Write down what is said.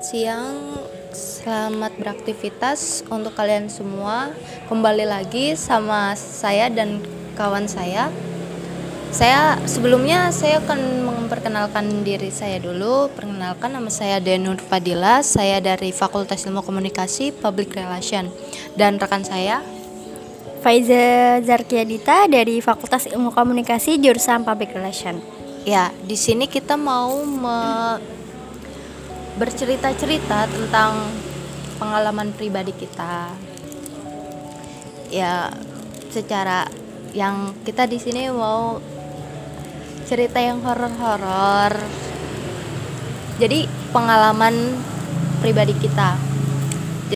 siang, selamat beraktivitas untuk kalian semua. Kembali lagi sama saya dan kawan saya. Saya sebelumnya saya akan memperkenalkan diri saya dulu. Perkenalkan nama saya Denur Fadila, saya dari Fakultas Ilmu Komunikasi Public Relation dan rekan saya Faiza Zarkiadita dari Fakultas Ilmu Komunikasi jurusan Public Relation. Ya, di sini kita mau me bercerita-cerita tentang pengalaman pribadi kita. Ya, secara yang kita di sini mau cerita yang horor-horor. Jadi, pengalaman pribadi kita.